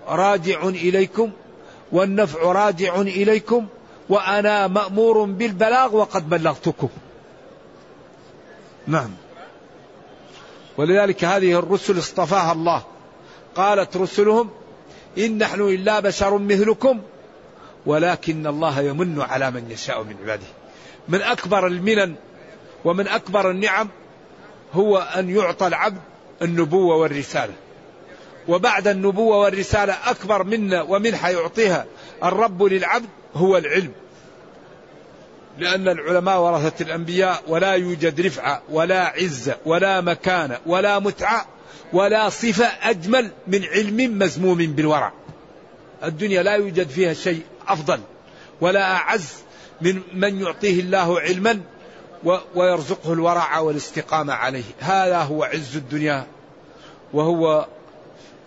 راجع إليكم والنفع راجع إليكم وأنا مأمور بالبلاغ وقد بلغتكم. نعم. ولذلك هذه الرسل اصطفاها الله. قالت رسلهم إن نحن إلا بشر مثلكم ولكن الله يمن على من يشاء من عباده. من أكبر المنن ومن أكبر النعم هو أن يعطى العبد النبوة والرسالة. وبعد النبوة والرسالة أكبر منا ومنحة يعطيها الرب للعبد هو العلم. لأن العلماء ورثة الأنبياء ولا يوجد رفعة ولا عزة ولا مكانة ولا متعة ولا صفة أجمل من علم مزموم بالورع. الدنيا لا يوجد فيها شيء أفضل ولا أعز من من يعطيه الله علما ويرزقه الورع والاستقامة عليه. هذا هو عز الدنيا وهو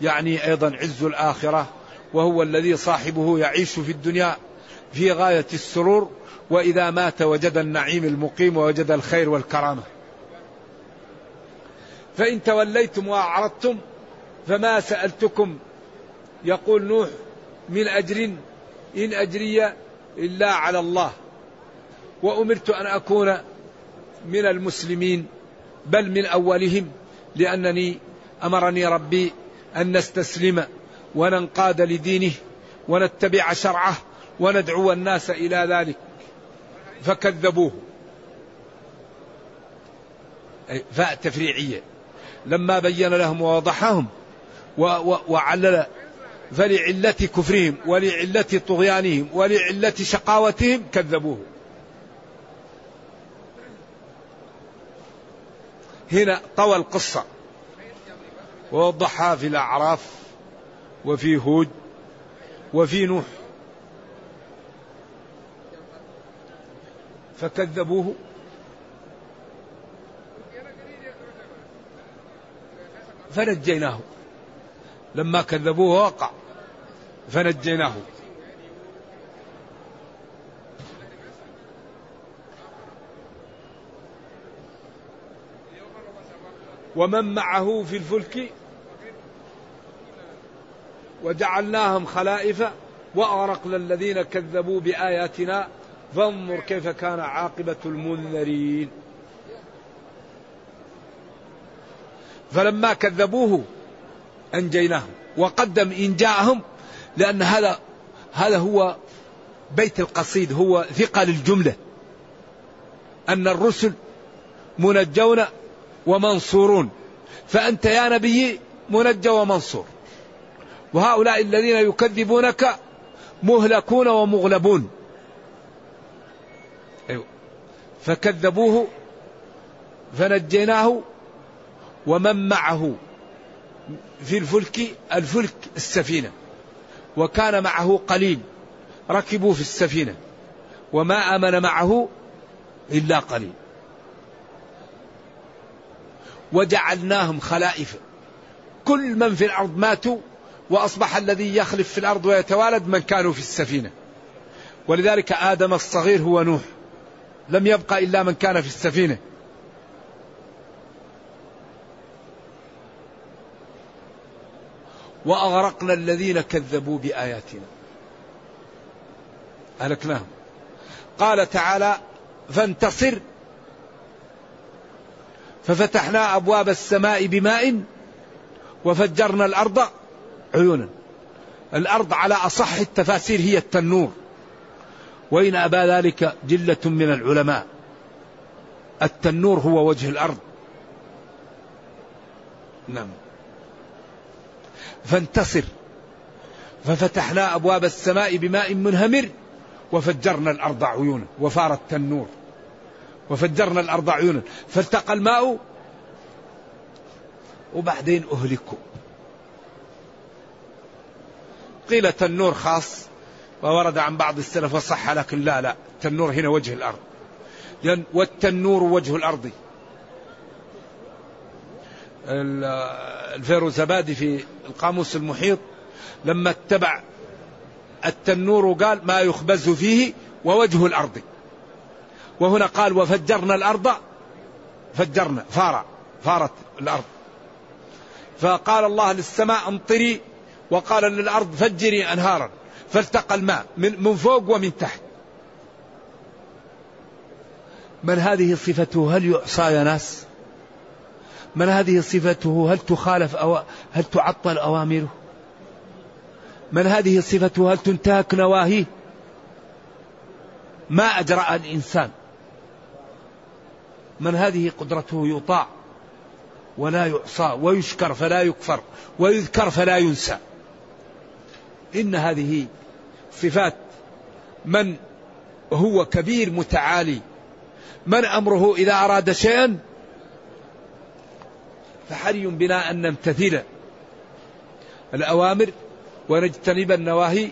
يعني أيضا عز الآخرة وهو الذي صاحبه يعيش في الدنيا في غاية السرور وإذا مات وجد النعيم المقيم ووجد الخير والكرامة. فإن توليتم وأعرضتم فما سألتكم. يقول نوح من أجر؟ إن أجري إلا على الله. وأمرت أن أكون من المسلمين بل من أولهم لأنني أمرني ربي أن نستسلم وننقاد لدينه ونتبع شرعه وندعو الناس إلى ذلك. فكذبوه. فاء تفريعية. لما بين لهم ووضحهم وعلل فلعلة كفرهم ولعلة طغيانهم ولعلة شقاوتهم كذبوه. هنا طوى القصة. ووضحها في الأعراف وفي هود وفي نوح. فكذبوه. فنجيناه. لما كذبوه وقع. فنجيناه. ومن معه في الفلك؟ وجعلناهم خلائف وأغرقنا الذين كذبوا بآياتنا فانظر كيف كان عاقبة المنذرين. فلما كذبوه أنجيناهم. وقدم ان جاءهم لأن هذا هذا هو بيت القصيد هو ثقل الجمله أن الرسل منجون ومنصورون. فأنت يا نبي منجى ومنصور. وهؤلاء الذين يكذبونك مهلكون ومغلبون. فكذبوه فنجيناه ومن معه في الفلك الفلك السفينة وكان معه قليل ركبوا في السفينة وما آمن معه إلا قليل. وجعلناهم خلائف كل من في الأرض ماتوا وأصبح الذي يخلف في الأرض ويتوالد من كانوا في السفينة. ولذلك آدم الصغير هو نوح. لم يبقى إلا من كان في السفينة. وأغرقنا الذين كذبوا بآياتنا. أهلكناهم. قال تعالى فانتصر. ففتحنا أبواب السماء بماء وفجرنا الأرض عيونا. الأرض على أصح التفاسير هي التنور. وإن أبى ذلك جلة من العلماء. التنور هو وجه الأرض. نعم. فانتصر. ففتحنا أبواب السماء بماء منهمر وفجرنا الأرض عيونا وفار التنور. وفجرنا الأرض عيونا. فالتقى الماء. وبعدين أهلكوا. قيل تنور خاص. وورد عن بعض السلف وصح لكن لا لا. التنور هنا وجه الأرض. لأن والتنور وجه الأرض. الفيروزبادي في القاموس المحيط لما اتبع التنور قال ما يخبز فيه ووجه الأرض. وهنا قال وفجرنا الأرض فجرنا فار فارت الأرض. فقال الله للسماء امطري وقال للأرض فجري أنهارا. فالتقى الماء من فوق ومن تحت. من هذه صفته؟ هل يعصى يا ناس؟ من هذه صفته؟ هل تخالف أو هل تعطل أوامره؟ من هذه صفته؟ هل تنتهك نواهيه؟ ما أجرأ الإنسان. من هذه قدرته يطاع ولا يعصى ويشكر فلا يكفر ويذكر فلا ينسى. إن هذه صفات من هو كبير متعالي. من أمره إذا أراد شيئا فحري بنا أن نمتثل الأوامر ونجتنب النواهي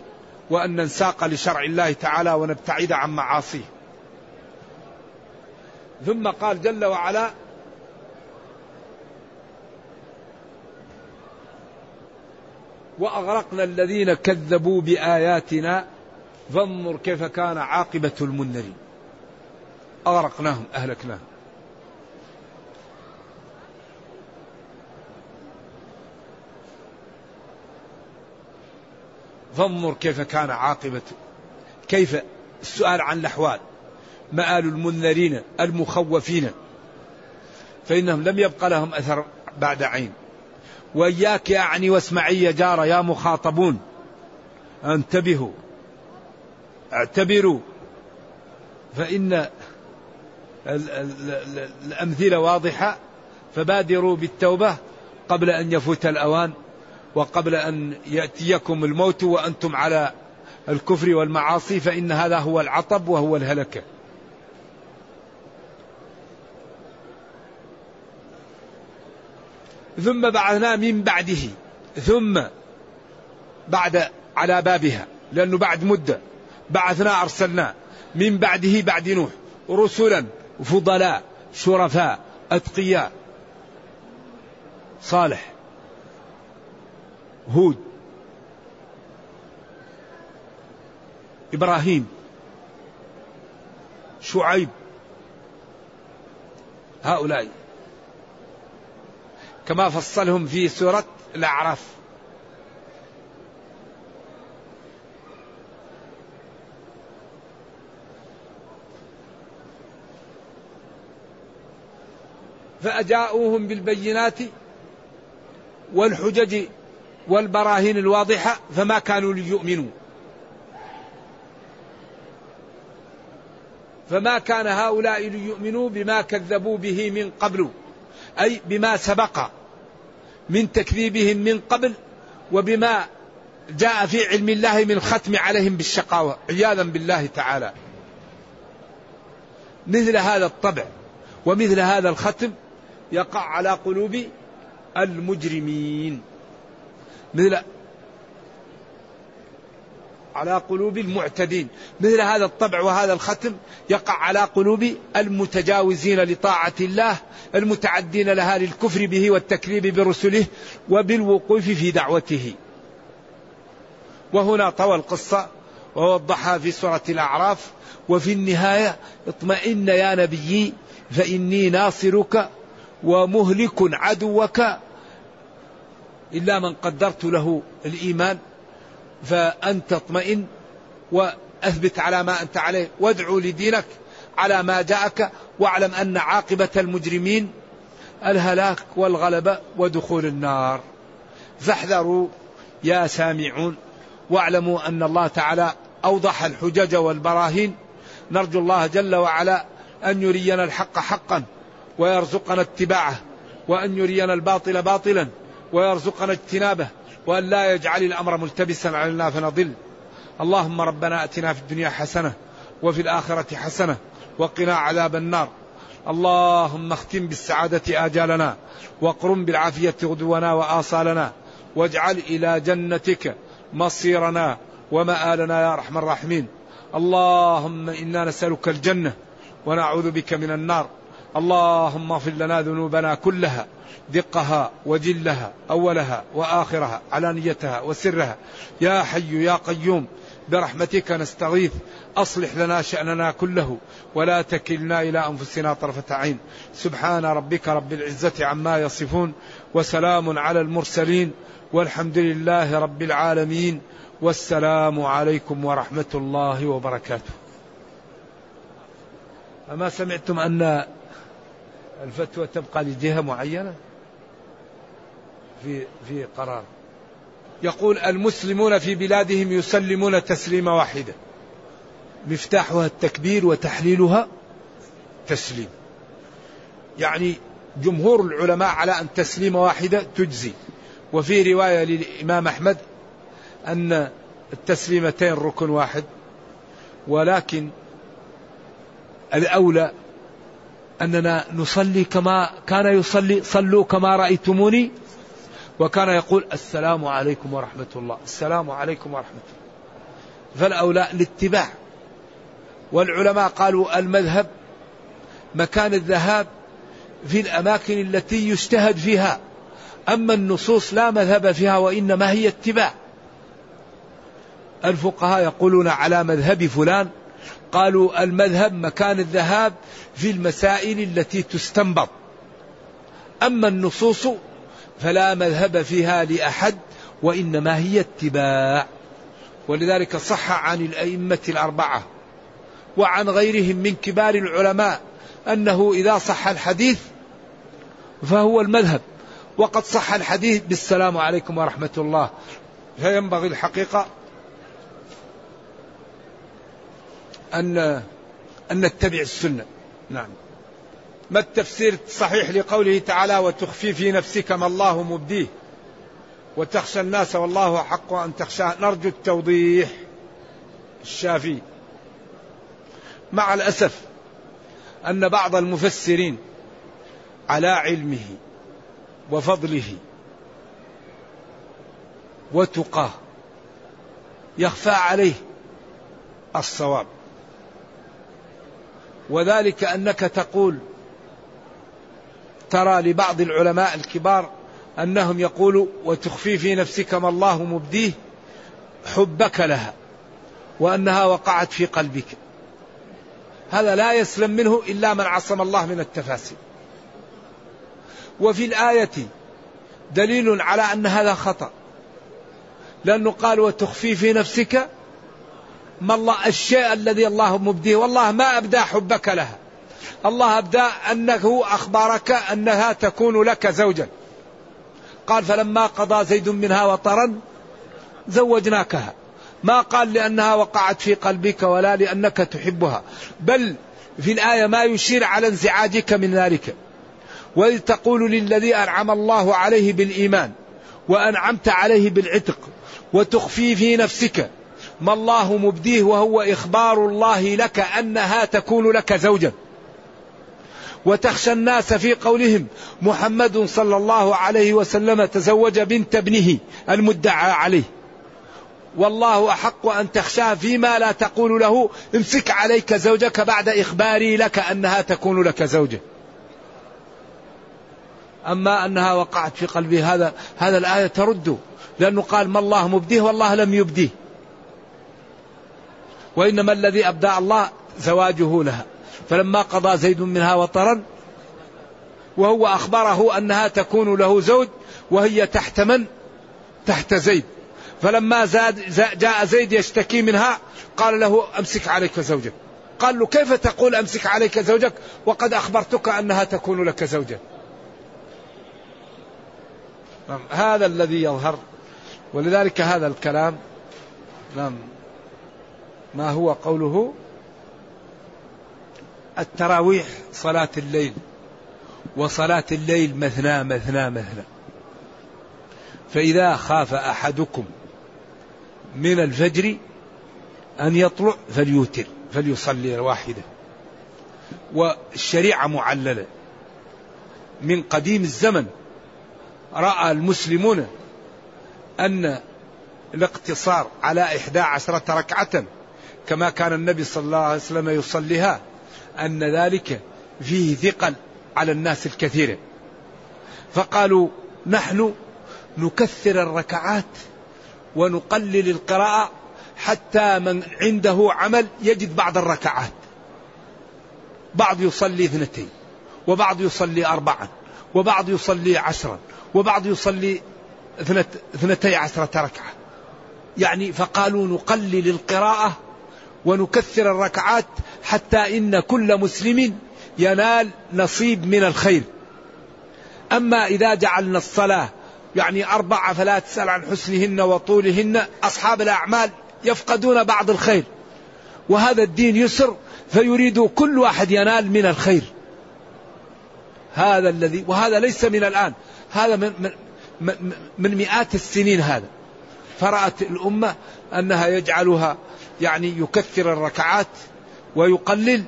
وأن ننساق لشرع الله تعالى ونبتعد عن معاصيه. ثم قال جل وعلا وأغرقنا الذين كذبوا بآياتنا فانظر كيف كان عاقبة المنذرين. أغرقناهم أهلكناهم. فانظر كيف كان عاقبة كيف السؤال عن الأحوال. مآل المنذرين المخوفين فإنهم لم يبق لهم أثر بعد عين. وإياك أعني واسمعي يا جار يا مخاطبون. انتبهوا. اعتبروا. فإن الأمثلة واضحة. فبادروا بالتوبة قبل أن يفوت الأوان وقبل أن يأتيكم الموت وأنتم على الكفر والمعاصي. فإن هذا هو العطب وهو الهلكة. ثم بعثنا من بعده ثم بعد على بابها لأنه بعد مدة بعثنا أرسلنا من بعده بعد نوح رسلا فضلاء شرفاء أتقياء صالح هود إبراهيم شعيب. هؤلاء. كما فصلهم في سورة الأعراف. فأجاؤوهم بالبينات والحجج والبراهين الواضحة فما كانوا ليؤمنوا. فما كان هؤلاء ليؤمنوا بما كذبوا به من قبل. أي بما سبق من تكذيبهم من قبل وبما جاء في علم الله من ختم عليهم بالشقاوة. عياذا بالله تعالى. مثل هذا الطبع ومثل هذا الختم يقع على قلوب المجرمين. مثل على قلوب المعتدين. مثل هذا الطبع وهذا الختم يقع على قلوب المتجاوزين لطاعة الله المتعدين لها للكفر به والتكذيب برسله وبالوقوف في دعوته. وهنا طوى القصة ووضحها في سورة الأعراف. وفي النهاية اطمئن يا نبي فإني ناصرك ومهلك عدوك. إلا من قدرت له الإيمان. فأنت اطمئن وأثبت على ما أنت عليه. وادعو لدينك على ما جاءك واعلم أن عاقبة المجرمين الهلاك والغلبة ودخول النار. فاحذروا يا سامعون واعلموا أن الله تعالى أوضح الحجج والبراهين. نرجو الله جل وعلا أن يرينا الحق حقا ويرزقنا اتباعه وأن يرينا الباطل باطلا ويرزقنا اجتنابه. وأن لا يجعل الأمر ملتبسا علينا فنضل. اللهم ربنا أتنا في الدنيا حسنة وفي الآخرة حسنة وقنا عذاب النار. اللهم اختم بالسعادة آجالنا واقرم بالعافية غدونا وآصالنا واجعل إلى جنتك مصيرنا ومآلنا يا أرحم الراحمين. اللهم إنا نسألك الجنة ونعوذ بك من النار. اللهم اغفر لنا ذنوبنا كلها دقها وجلها أولها وآخرها علانيتها وسرها. يا حي يا قيوم برحمتك نستغيث. أصلح لنا شأننا كله ولا تكلنا إلى أنفسنا طرفة عين. سبحان ربك رب العزة عما يصفون وسلام على المرسلين والحمد لله رب العالمين. والسلام عليكم ورحمة الله وبركاته. أما سمعتم أن الفتوى تبقى لجهة معينة في في قرار. يقول المسلمون في بلادهم يسلمون تسليمة واحدة مفتاحها التكبير وتحليلها تسليم. يعني جمهور العلماء على أن تسليمة واحدة تجزي. وفي رواية للإمام أحمد أن التسليمتين ركن واحد ولكن الأولى أننا نصلي كما كان يصلي صلوا كما رأيتموني. وكان يقول السلام عليكم ورحمة الله. السلام عليكم ورحمة الله. فالأولى الاتباع. والعلماء قالوا المذهب مكان الذهاب في الأماكن التي يجتهد فيها. أما النصوص لا مذهب فيها وإنما هي اتباع. الفقهاء يقولون على مذهب فلان قالوا المذهب مكان الذهاب في المسائل التي تستنبط. أما النصوص فلا مذهب فيها لأحد وإنما هي اتباع. ولذلك صح عن الأئمة الأربعة وعن غيرهم من كبار العلماء أنه إذا صح الحديث فهو المذهب. وقد صح الحديث بالسلام عليكم ورحمة الله. فينبغي الحقيقة أن أن نتبع السنة. نعم. ما التفسير الصحيح لقوله تعالى وتخفي في نفسك ما الله مبديه وتخشى الناس والله حق أن تخشى. نرجو التوضيح الشافي. مع الأسف أن بعض المفسرين على علمه وفضله وتقاه يخفى عليه الصواب. وذلك أنك تقول ترى لبعض العلماء الكبار أنهم يقولوا وتخفي في نفسك ما الله مبديه حبك لها وأنها وقعت في قلبك. هذا لا يسلم منه إلا من عصم الله من التفاسير. وفي الآية دليل على أن هذا خطأ لأنه قال وتخفي في نفسك ما الله الشيء الذي الله مبديه. والله ما أبدى حبك لها الله أبدى أنه أخبرك أنها تكون لك زوجا. قال فلما قضى زيد منها وطرا زوجناكها. ما قال لأنها وقعت في قلبك ولا لأنك تحبها. بل في الآية ما يشير على انزعاجك من ذلك. وإذ تقول للذي أنعم الله عليه بالإيمان وأنعمت عليه بالعتق وتخفي في نفسك ما الله مبديه وهو إخبار الله لك أنها تكون لك زوجا. وتخشى الناس في قولهم محمد صلى الله عليه وسلم تزوج بنت ابنه المدعى عليه. والله أحق أن تخشاه فيما لا تقول له امسك عليك زوجك بعد إخباري لك أنها تكون لك زوجة. أما أنها وقعت في قلبي هذا هذا الآية ترد لأنه قال ما الله مبديه والله لم يبديه. وإنما الذي أبدى الله زواجه لها. فلما قضى زيد منها وطرا وهو أخبره أنها تكون له زوج وهي تحت من؟ تحت زيد. فلما زاد جاء زيد يشتكي منها قال له أمسك عليك زوجك. قال له كيف تقول أمسك عليك زوجك؟ وقد أخبرتك أنها تكون لك زوجا نعم هذا الذي يظهر ولذلك هذا الكلام نعم. ما هو قوله؟ التراويح صلاة الليل وصلاة الليل مثنى مثنى مثنى. فإذا خاف أحدكم من الفجر أن يطلع فليوتر فليصلي الواحدة والشريعة معللة. من قديم الزمن رأى المسلمون أن الاقتصار على إحدى عشرة ركعة كما كان النبي صلى الله عليه وسلم يصليها أن ذلك فيه ثقل على الناس الكثير. فقالوا نحن نكثر الركعات ونقلل القراءة حتى من عنده عمل يجد بعض الركعات. بعض يصلي اثنتين وبعض يصلي أربعا وبعض يصلي عشرا وبعض يصلي اثنتي عشرة ركعة. يعني فقالوا نقلل القراءة ونكثر الركعات حتى إن كل مسلم ينال نصيب من الخير. أما إذا جعلنا الصلاة يعني أربعة فلا تسأل عن حسنهن وطولهن أصحاب الأعمال يفقدون بعض الخير وهذا الدين يسر فيريد كل واحد ينال من الخير. هذا الذي وهذا ليس من الآن هذا من, من, من مئات السنين هذا. فرأت الأمة أنها يجعلها يعني يكثر الركعات ويقلل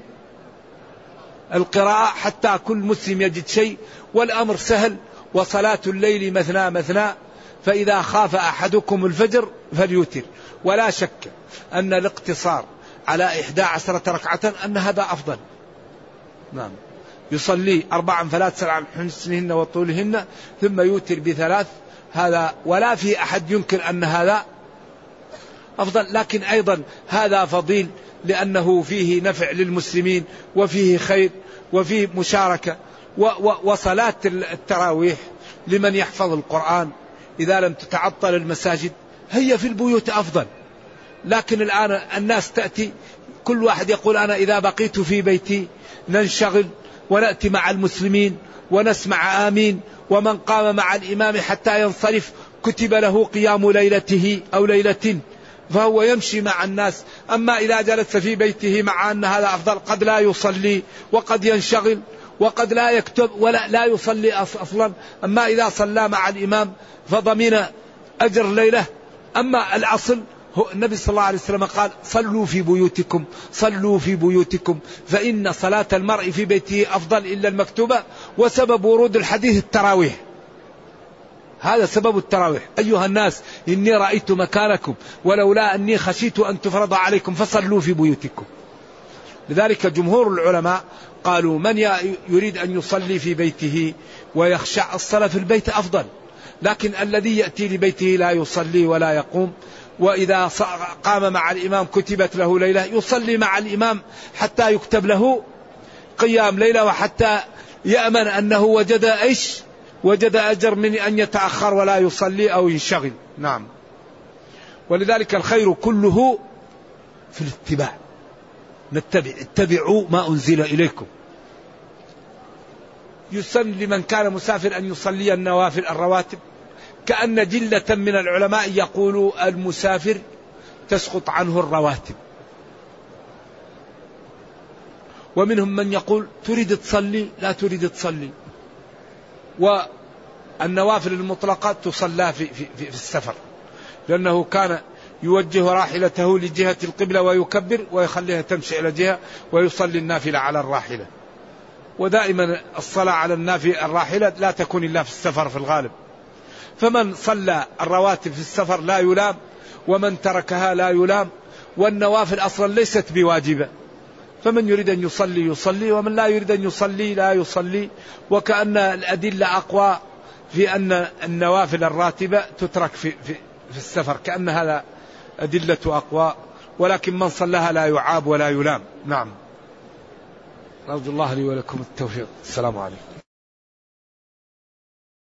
القراءة حتى كل مسلم يجد شيء والأمر سهل وصلاة الليل مثنى مثنى فإذا خاف أحدكم الفجر فليوتر. ولا شك أن الاقتصار على إحدى عشرة ركعة أن هذا أفضل. نعم. يصلي أربعا فلا تسأل عن حسنهن وطولهن ثم يوتر بثلاث هذا ولا في أحد ينكر أن هذا أفضل. لكن أيضا هذا فضيل لأنه فيه نفع للمسلمين وفيه خير وفيه مشاركة وصلاة التراويح لمن يحفظ القرآن. إذا لم تتعطل المساجد هي في البيوت أفضل. لكن الآن الناس تأتي كل واحد يقول أنا إذا بقيت في بيتي ننشغل ونأتي مع المسلمين ونسمع آمين ومن قام مع الإمام حتى ينصرف كتب له قيام ليلته أو ليلة. فهو يمشي مع الناس. أما إذا جلس في بيته مع أن هذا أفضل قد لا يصلي وقد ينشغل وقد لا يكتب ولا لا يصلي أصلا. أما إذا صلى مع الإمام فضمن أجر ليلة. أما الأصل النبي صلى الله عليه وسلم قال صلوا في بيوتكم صلوا في بيوتكم فإن صلاة المرء في بيته أفضل إلا المكتوبة. وسبب ورود الحديث التراويح. هذا سبب التراويح. أيها الناس إني رأيت مكانكم ولولا أني خشيت أن تفرض عليكم فصلوا في بيوتكم. لذلك جمهور العلماء قالوا من يريد أن يصلي في بيته ويخشع الصلاة في البيت أفضل؟ لكن الذي يأتي لبيته لا يصلي ولا يقوم. وإذا قام مع الإمام كتبت له ليلة يصلي مع الإمام حتى يكتب له قيام ليلة وحتى يأمن أنه وجد إيش؟ وجد أجر من أن يتأخر ولا يصلي أو ينشغل. نعم. ولذلك الخير كله في الاتباع. نتبع اتبعوا ما أنزل إليكم. يسن لمن كان مسافر أن يصلي النوافل الرواتب. كأن جلة من العلماء يقولوا المسافر تسقط عنه الرواتب. ومنهم من يقول تريد تصلي لا تريد تصلي. والنوافل المطلقة تصلى في, في, في السفر. لأنه كان يوجه راحلته لجهة القبلة ويكبر ويخليها تمشي إلى جهة ويصلي النافلة على الراحلة. ودائما الصلاة على النافلة الراحلة لا تكون إلا في السفر في الغالب. فمن صلى الرواتب في السفر لا يلام ومن تركها لا يلام والنوافل أصلا ليست بواجبة. فمن يريد أن يصلي يصلي ومن لا يريد أن يصلي لا يصلي. وكأن الأدلة أقوى في أن النوافل الراتبة تترك في, في, في السفر كأن هذا أدلة أقوى ولكن من صلاها لا يعاب ولا يلام. نعم. نرجو الله لي ولكم التوفيق. السلام عليكم.